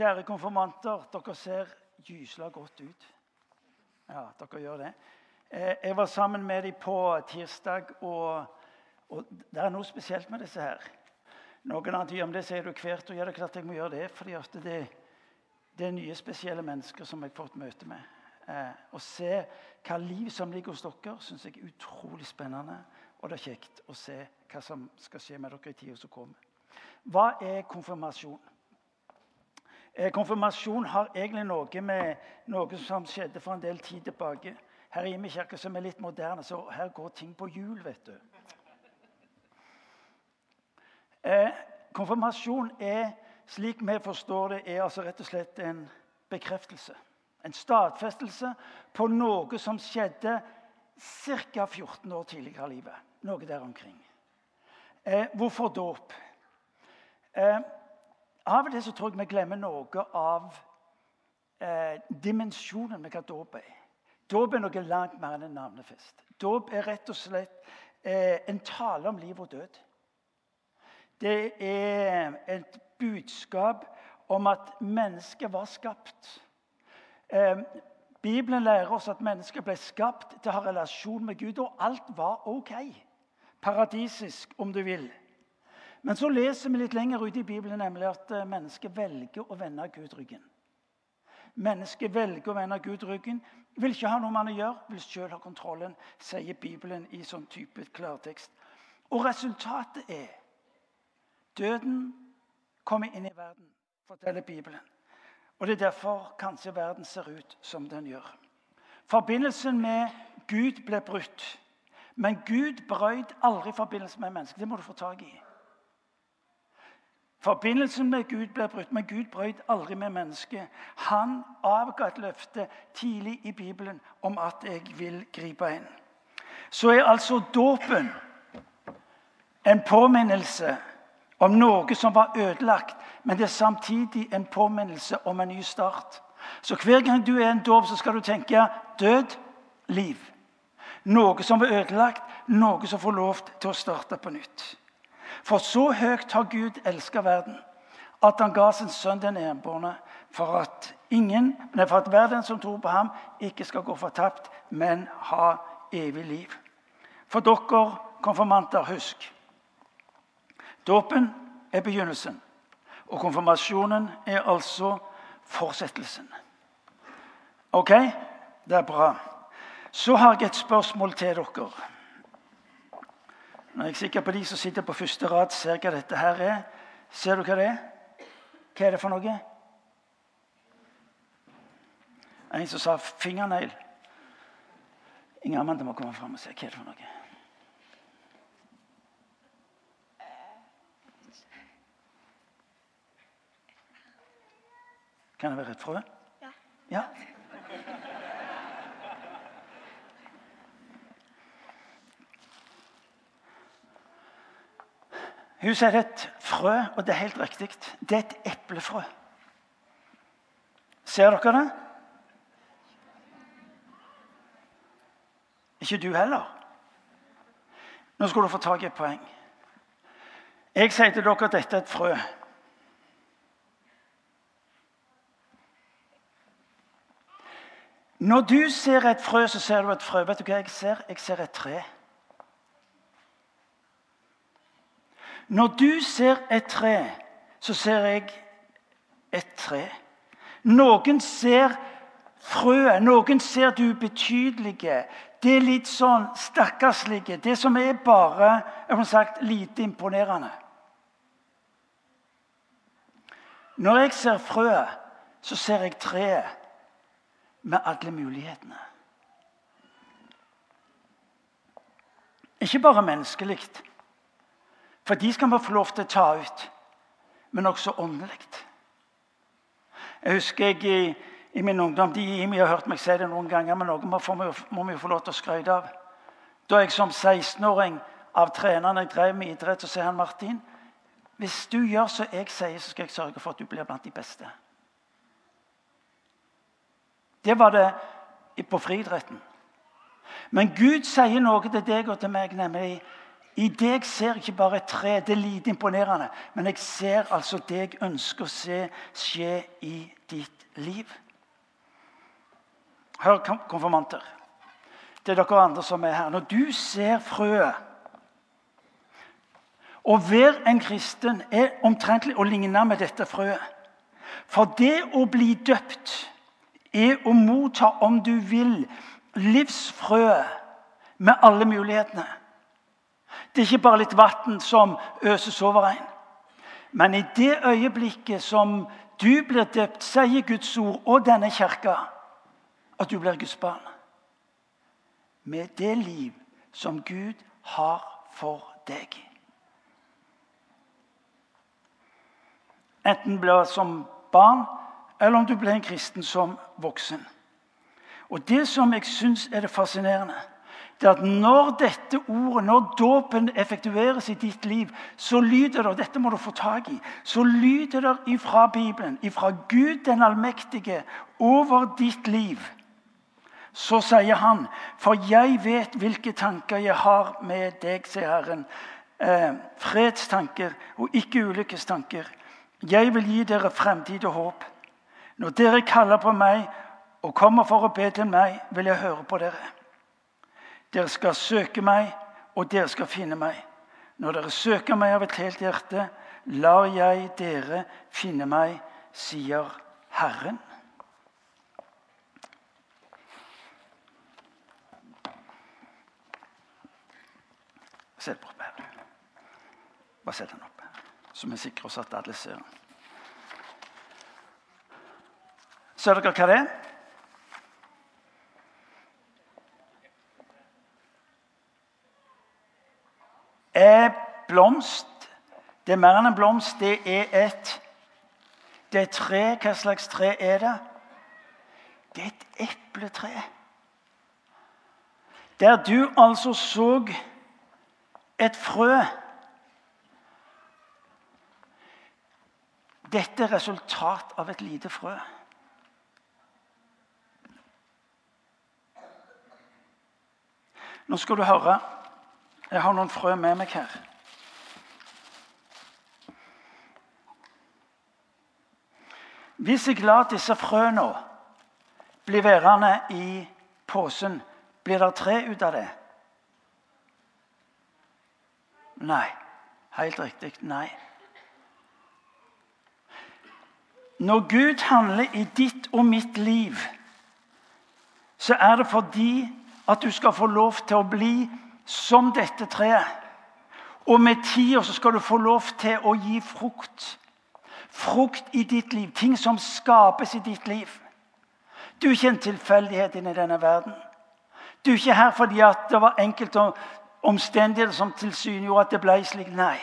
Kjære konfirmanter, dere ser gysla godt ut. Ja, dere gjør det. Eh, Jeg var sammen med dem på tirsdag, og, og det er noe spesielt med disse her. Noen andre om det sier du hvert år. Ja, det er klart jeg må gjøre det, fordi det, det er nye, spesielle mennesker som jeg har fått møte med. Eh, å se hva liv som ligger hos dere, syns jeg er utrolig spennende. Og det er kjekt å se hva som skal skje med dere i tida som kommer. Hva er konfirmasjon? Eh, Konfirmasjon har egentlig noe med noe som skjedde for en del tid tilbake. Her i min kirke som er litt moderne, så her går ting på hjul, vet du. Eh, konfirmasjon er, slik vi forstår det, er altså rett og slett en bekreftelse. En stadfestelse på noe som skjedde ca. 14 år tidligere i livet. Noe der omkring. Eh, hvorfor dåp? Eh, av og til så tror jeg vi glemmer noe av eh, dimensjonen med hva dåp er. Dåp er noe langt mer enn en navnefest. Dåp er rett og slett eh, en tale om liv og død. Det er et budskap om at mennesket var skapt. Eh, Bibelen lærer oss at mennesket ble skapt til å ha relasjon med Gud, og alt var ok. Paradisisk, om du vil. Men så leser vi litt lenger ute i Bibelen nemlig at eh, mennesket velger å vende Gud ryggen. Mennesket velger å vende Gud ryggen, vil ikke ha noe med han å gjøre, vil selv ha kontrollen, sier Bibelen i sånn type klartekst. Og resultatet er døden kommer inn i verden, forteller Bibelen. Og Det er derfor kanskje verden ser ut som den gjør. Forbindelsen med Gud ble brutt. Men Gud brøt aldri forbindelsen med mennesket. Det må du få tak i. Forbindelsen med Gud ble brutt, men Gud brøt aldri med mennesket. Han avga et løfte tidlig i Bibelen om at 'jeg vil gripe inn'. Så er altså dåpen en påminnelse om noe som var ødelagt, men det er samtidig en påminnelse om en ny start. Så hver gang du er en dåp, så skal du tenke død, liv. Noe som var ødelagt, noe som får lov til å starte på nytt. For så høyt har Gud elska verden, at han ga sin sønn den enbårne, for at ingen, nei, for at verden som tror på ham, ikke skal gå fortapt, men ha evig liv. For dere konfirmanter, husk. Dåpen er begynnelsen, og konfirmasjonen er altså fortsettelsen. Ok? Det er bra. Så har jeg et spørsmål til dere. Nå er jeg sikker på De som sitter på første rad, ser hva dette her er. Ser du hva det er? Hva er det for noe? En som sa fingernegl. Inger Amanda må komme fram og se hva er det for noe. Kan det være et frø? Ja. ja. Hun sier det er et frø, og det er helt riktig. Det er et eplefrø. Ser dere det? Ikke du heller? Nå skal du få tak i et poeng. Jeg sier til dere at dette er et frø. Når du ser et frø, så ser du et frø. Vet du hva jeg ser? Jeg ser et tre. Når du ser et tre, så ser jeg et tre. Noen ser frøet, noen ser det ubetydelige. Det er litt sånn stakkarslige. Det som er bare har sagt, lite imponerende. Når jeg ser frøet, så ser jeg treet med alle mulighetene. Ikke bare menneskelig, for de skal vi få lov til å ta ut, men også åndelig. Jeg husker jeg i, i min ungdom de i meg har hørt meg si det noen ganger, men noe må, må vi få lov til å skryte av. Da jeg som 16-åring av treneren jeg drev med idrett, så sier han Martin hvis du gjør som jeg sier, så skal jeg sørge for at du blir blant de beste. Det var det på friidretten. Men Gud sier noe til deg og til meg, nemlig I deg ser jeg ikke bare et tre, det er lite imponerende, men jeg ser altså det jeg ønsker å se skje i ditt liv. Hør, konfirmanter. Det er dere andre som er her. Når du ser frøet Å være en kristen er omtrentlig å ligne med dette frøet. For det å bli døpt er å motta, om du vil, livsfrøet med alle mulighetene. Det er ikke bare litt vann som øses over en. Men i det øyeblikket som du blir døpt, sier Guds ord og denne kirka at du blir Guds barn. Med det liv som Gud har for deg. Enten blir som barn, eller om du blir en kristen som voksen. Og Det som jeg syns er det fascinerende, det er at når dette ordet, når dåpen effektueres i ditt liv, så lyder det dette må du få tak i, så lyder det ifra Bibelen, ifra Gud den allmektige, over ditt liv. Så sier han, for jeg vet hvilke tanker jeg har med deg, sier Herren. Eh, fredstanker og ikke ulykkestanker. Jeg vil gi dere fremtid og håp. Når dere kaller på meg og kommer for å be til meg, vil jeg høre på dere. Dere skal søke meg, og dere skal finne meg. Når dere søker meg av et helt hjerte, lar jeg dere finne meg, sier Herren. Sett den opp her. Bare sett den opp så vi sikrer oss at alle ser den. Ser dere hva det er? Er blomst. Det er mer enn en blomst. Det er et det er tre. Hva slags tre er det? Det er et epletre. Der du altså så et frø Dette er resultat av et lite frø. Nå skal du høre jeg har noen frø med meg her. Hvis jeg lar disse frøene bli værende i posen, blir det tre ut av det? Nei. Helt riktig nei. Når Gud handler i ditt og mitt liv, så er det fordi at du skal få lov til å bli som dette treet. Og med tida skal du få lov til å gi frukt. Frukt i ditt liv. Ting som skapes i ditt liv. Du er ikke en tilfeldighet inni denne verden. Du er ikke her fordi det var enkelte omstendigheter som tilsynegjorde at det ble slik. Nei.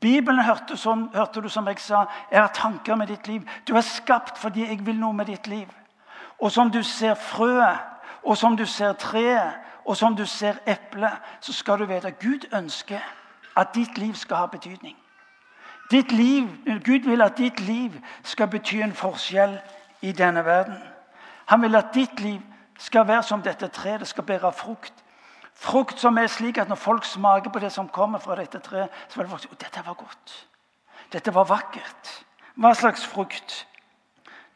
Bibelen hørte, som, hørte, du som jeg sa, jeg har tanker med ditt liv. Du er skapt fordi jeg vil noe med ditt liv. Og som du ser frøet, og som du ser treet, og som du ser eplet, så skal du vite at Gud ønsker at ditt liv skal ha betydning. Liv, Gud vil at ditt liv skal bety en forskjell i denne verden. Han vil at ditt liv skal være som dette treet. Det skal bære frukt. Frukt som er slik at når folk smaker på det som kommer fra dette treet, så vil folk si at dette var godt. Dette var vakkert. Hva slags frukt?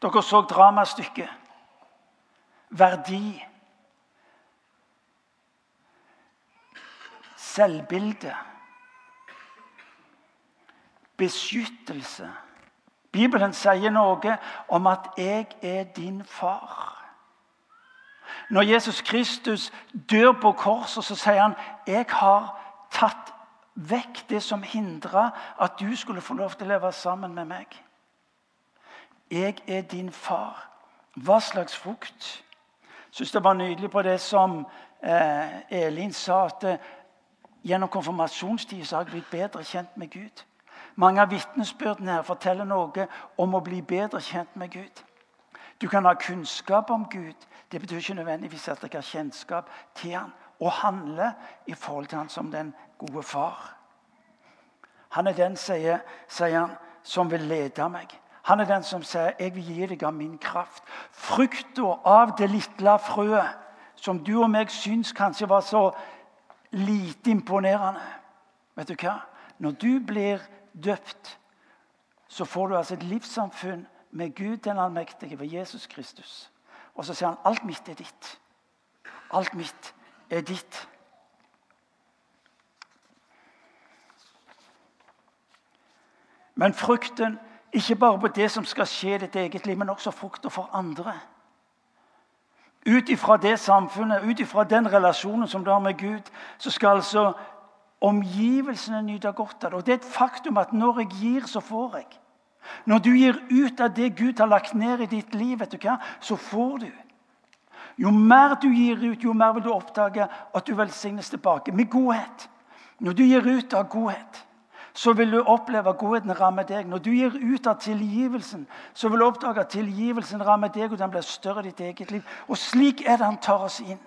Dere så dramastykket. Verdi. Selvbilde. Beskyttelse. Bibelen sier noe om at 'jeg er din far'. Når Jesus Kristus dør på korset, så sier han 'Jeg har tatt vekk det som hindra at du skulle få lov til å leve sammen med meg'. Jeg er din far. Hva slags frukt? Jeg syns det var nydelig på det som eh, Elin sa, at Gjennom konfirmasjonstid har jeg blitt bedre kjent med Gud. Mange av vitnesbyrdene her forteller noe om å bli bedre kjent med Gud. Du kan ha kunnskap om Gud. Det betyr ikke nødvendigvis at jeg har kjennskap til han, og handle i forhold til han som den gode far. Han er den, sier, sier han, som vil lede meg. Han er den som sier 'Jeg vil gi deg av min kraft'. Frukta av det lille frøet som du og meg syns kanskje var så lite imponerende. Vet du hva? Når du blir døpt, så får du altså et livssamfunn med Gud den allmektige ved Jesus Kristus. Og så sier han alt mitt er ditt. Alt mitt er ditt. Men frukten ikke bare på det som skal skje i ditt eget liv, men også frukten for andre. Ut ifra det samfunnet, ut ifra den relasjonen som du har med Gud, så skal altså omgivelsene nyte godt av det. Og det er et faktum at når jeg gir, så får jeg. Når du gir ut av det Gud har lagt ned i ditt liv, vet du hva, så får du. Jo mer du gir ut, jo mer vil du oppdage at du velsignes tilbake med godhet. Når du gir ut av godhet, så vil du oppleve at godheten rammer deg. Når du gir ut av tilgivelsen, så vil du oppdage at tilgivelsen rammer deg, og den blir større i ditt eget liv. Og slik er det han tar oss inn.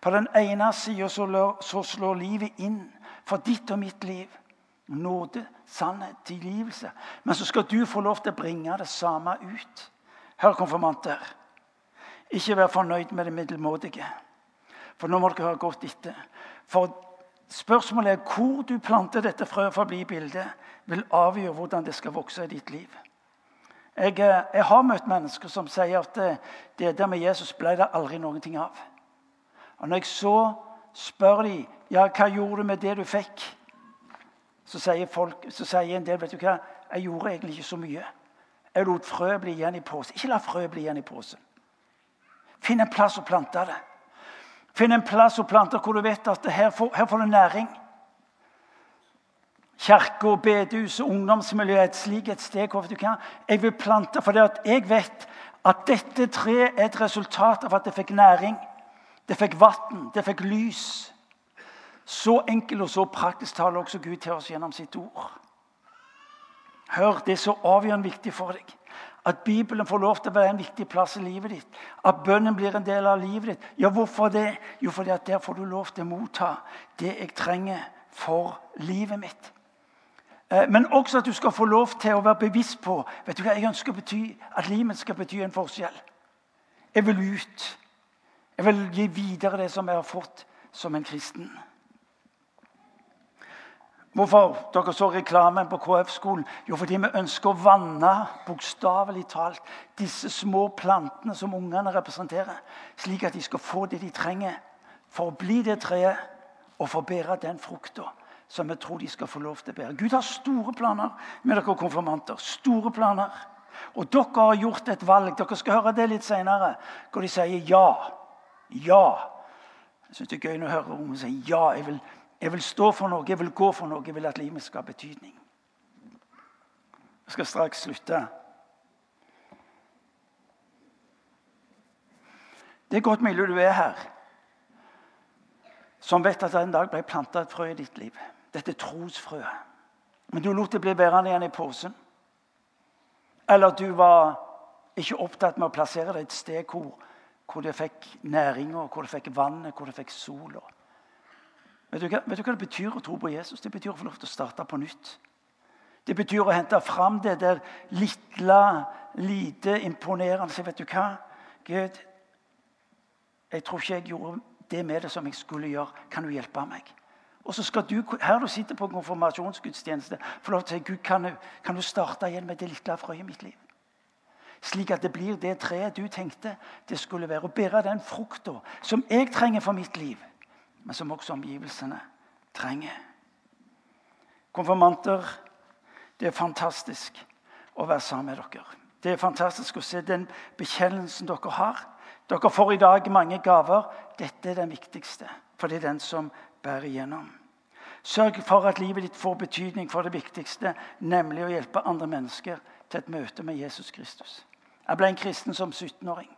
På den ene sida så, slår livet inn for ditt og mitt liv. Nåde, sannhet, tilgivelse. Men så skal du få lov til å bringe det samme ut. Hør, konfirmanter. Ikke vær fornøyd med det middelmådige. For nå må dere høre godt etter. For Spørsmålet er hvor du planter dette frøet for å bli bildet, vil avgjøre hvordan det skal vokse i ditt liv. Jeg, eh, jeg har møtt mennesker som sier at det, det der med Jesus ble det aldri noen ting av. Og Når jeg så spør de, ja, hva gjorde du med det du fikk, så sier, folk, så sier en del vet du hva, jeg gjorde egentlig ikke så mye. Jeg lot frøet bli igjen i posen. Ikke la frøet bli igjen i posen. Finn en plass å plante det. Finn en plass og plante hvor du vet at her får, her får du næring. Kirke, bedehus og ungdomsmiljø er et slik et sted hvor du kan. Jeg vil plante fordi jeg vet at dette treet er et resultat av at det fikk næring. Det fikk vann, det fikk lys. Så enkelt og så praktisk taler også Gud til oss gjennom sitt ord. Hør, det er så avgjørende viktig for deg. At Bibelen får lov til å være en viktig plass i livet ditt. At bønnen blir en del av livet ditt. Ja, hvorfor det? Jo, fordi at der får du lov til å motta det jeg trenger for livet mitt. Eh, men også at du skal få lov til å være bevisst på vet du hva, jeg ønsker å bety, at livet skal bety en forskjell. Jeg vil ut. Jeg vil gi videre det som jeg har fått som en kristen. Hvorfor dere så reklamen på KF-skolen? Jo, fordi vi ønsker å vanne bokstavelig talt disse små plantene som ungene representerer, slik at de skal få det de trenger for å bli det treet og for å bære den frukta som vi tror de skal få lov til å bære. Gud har store planer med dere konfirmanter. Store planer. Og dere har gjort et valg. Dere skal høre det litt senere, hvor de sier ja. Ja. Jeg syns det er gøy når jeg hører ungene si ja. jeg vil jeg vil stå for noe, jeg vil gå for noe, jeg vil at livet skal ha betydning. Jeg skal straks slutte. Det er godt mulig du er her som vet at det en dag ble planta et frø i ditt liv. Dette trosfrøet. Men du lot det bli værende igjen i posen. Eller du var ikke opptatt med å plassere det et sted hvor, hvor det fikk næringa, hvor det fikk vannet, hvor det fikk sol. Vet du, hva, vet du, hva, det betyr å tro på Jesus? Det betyr å få lov til å starte på nytt. Det betyr å hente fram det der lille, lite imponerende. Så vet du hva? Gud, jeg tror ikke jeg gjorde det med det som jeg skulle gjøre. Kan du hjelpe meg? Og så skal du, Her du sitter på konfirmasjonsgudstjeneste, få lov til å si Gud, kan du, kan du starte igjen med det lille frøet i mitt liv? Slik at det blir det treet du tenkte det skulle være. Å bære den frukta som jeg trenger for mitt liv men som også omgivelsene trenger. Konfirmanter, det er fantastisk å være sammen med dere. Det er fantastisk å se den bekjennelsen dere har. Dere får i dag mange gaver. Dette er den viktigste, for det er den som bærer igjennom. Sørg for at livet ditt får betydning for det viktigste, nemlig å hjelpe andre mennesker til et møte med Jesus Kristus. Jeg ble en kristen som 17-åring.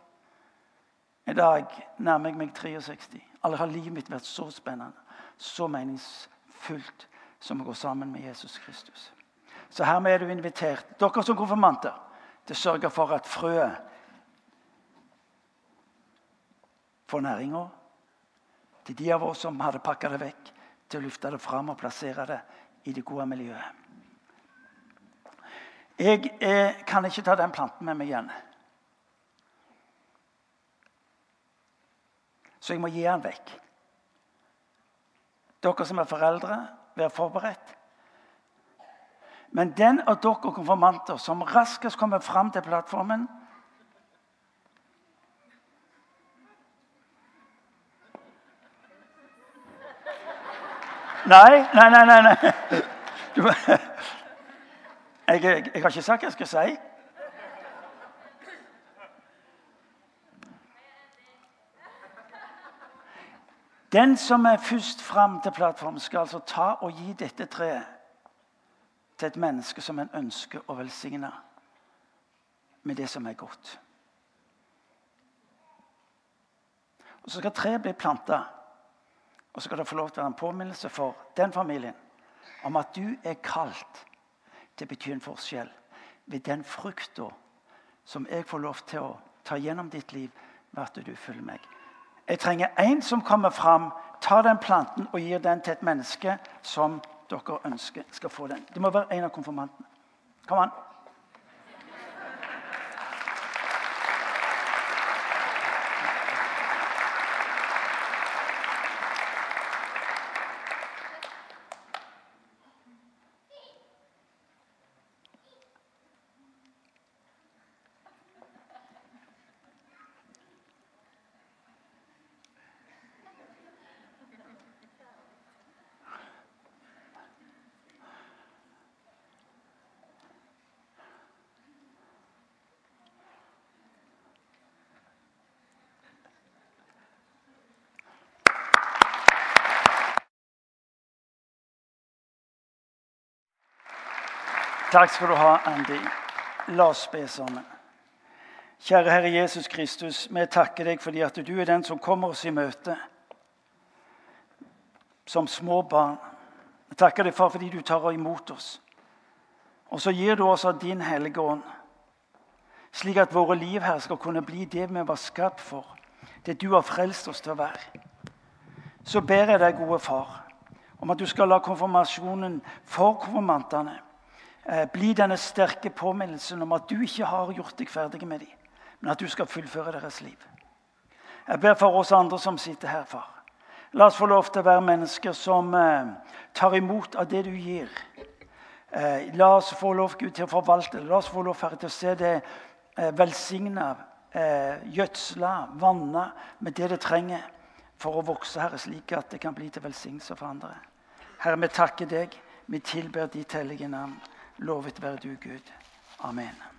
I dag nærmer jeg meg 63. Aldri har livet mitt vært så spennende, så meningsfullt som å gå sammen med Jesus Kristus. Så hermed er du invitert, dere som konfirmanter, til å sørge for at frøet får næringa. Til de av oss som hadde pakka det vekk, til å løfte det fram og plassere det i det gode miljøet. Jeg eh, kan ikke ta den planten med meg igjen. Så jeg må gi den vekk. Dere som er foreldre, vær forberedt. Men den av dere konfirmanter som raskest kommer fram til plattformen Nei, nei, nei. nei. Du, jeg, jeg, jeg, har ikke sagt hva jeg skal si. Den som er først fram til plattformen, skal altså ta og gi dette treet til et menneske som en ønsker å velsigne med det som er godt. Og Så skal treet bli planta, og så skal det få lov til å være en påminnelse for den familien om at du er kalt til å bety en forskjell ved den frukta som jeg får lov til å ta gjennom ditt liv ved at du følger meg. Jeg trenger en som kommer fram, tar den planten og gir den til et menneske som dere ønsker skal få den. Det må være en av konfirmantene. Kom an. Takk skal du ha, Andy. La oss be sammen. Kjære Herre Jesus Kristus, vi takker deg fordi at du er den som kommer oss i møte som små barn. Vi takker deg, far, fordi du tar imot oss. Og så gir du oss av din hellige ånd, slik at våre liv her skal kunne bli det vi var skapt for, det du har frelst oss til å være. Så ber jeg deg, gode far, om at du skal la konfirmasjonen for konfirmantene bli denne sterke påminnelsen om at du ikke har gjort deg ferdig med dem, men at du skal fullføre deres liv. Jeg ber for oss andre som sitter her, far. La oss få lov til å være mennesker som eh, tar imot av det du gir. Eh, la oss få lov Gud, til å forvalte det. La oss få lov Herre, til å se det eh, velsigna, eh, gjødsla, vanna med det det trenger for å vokse, Herre, slik at det kan bli til velsignelse for andre. Herre, vi takker deg. Vi tilber ditt hellige navn. Lovet være du, Gud. Amen.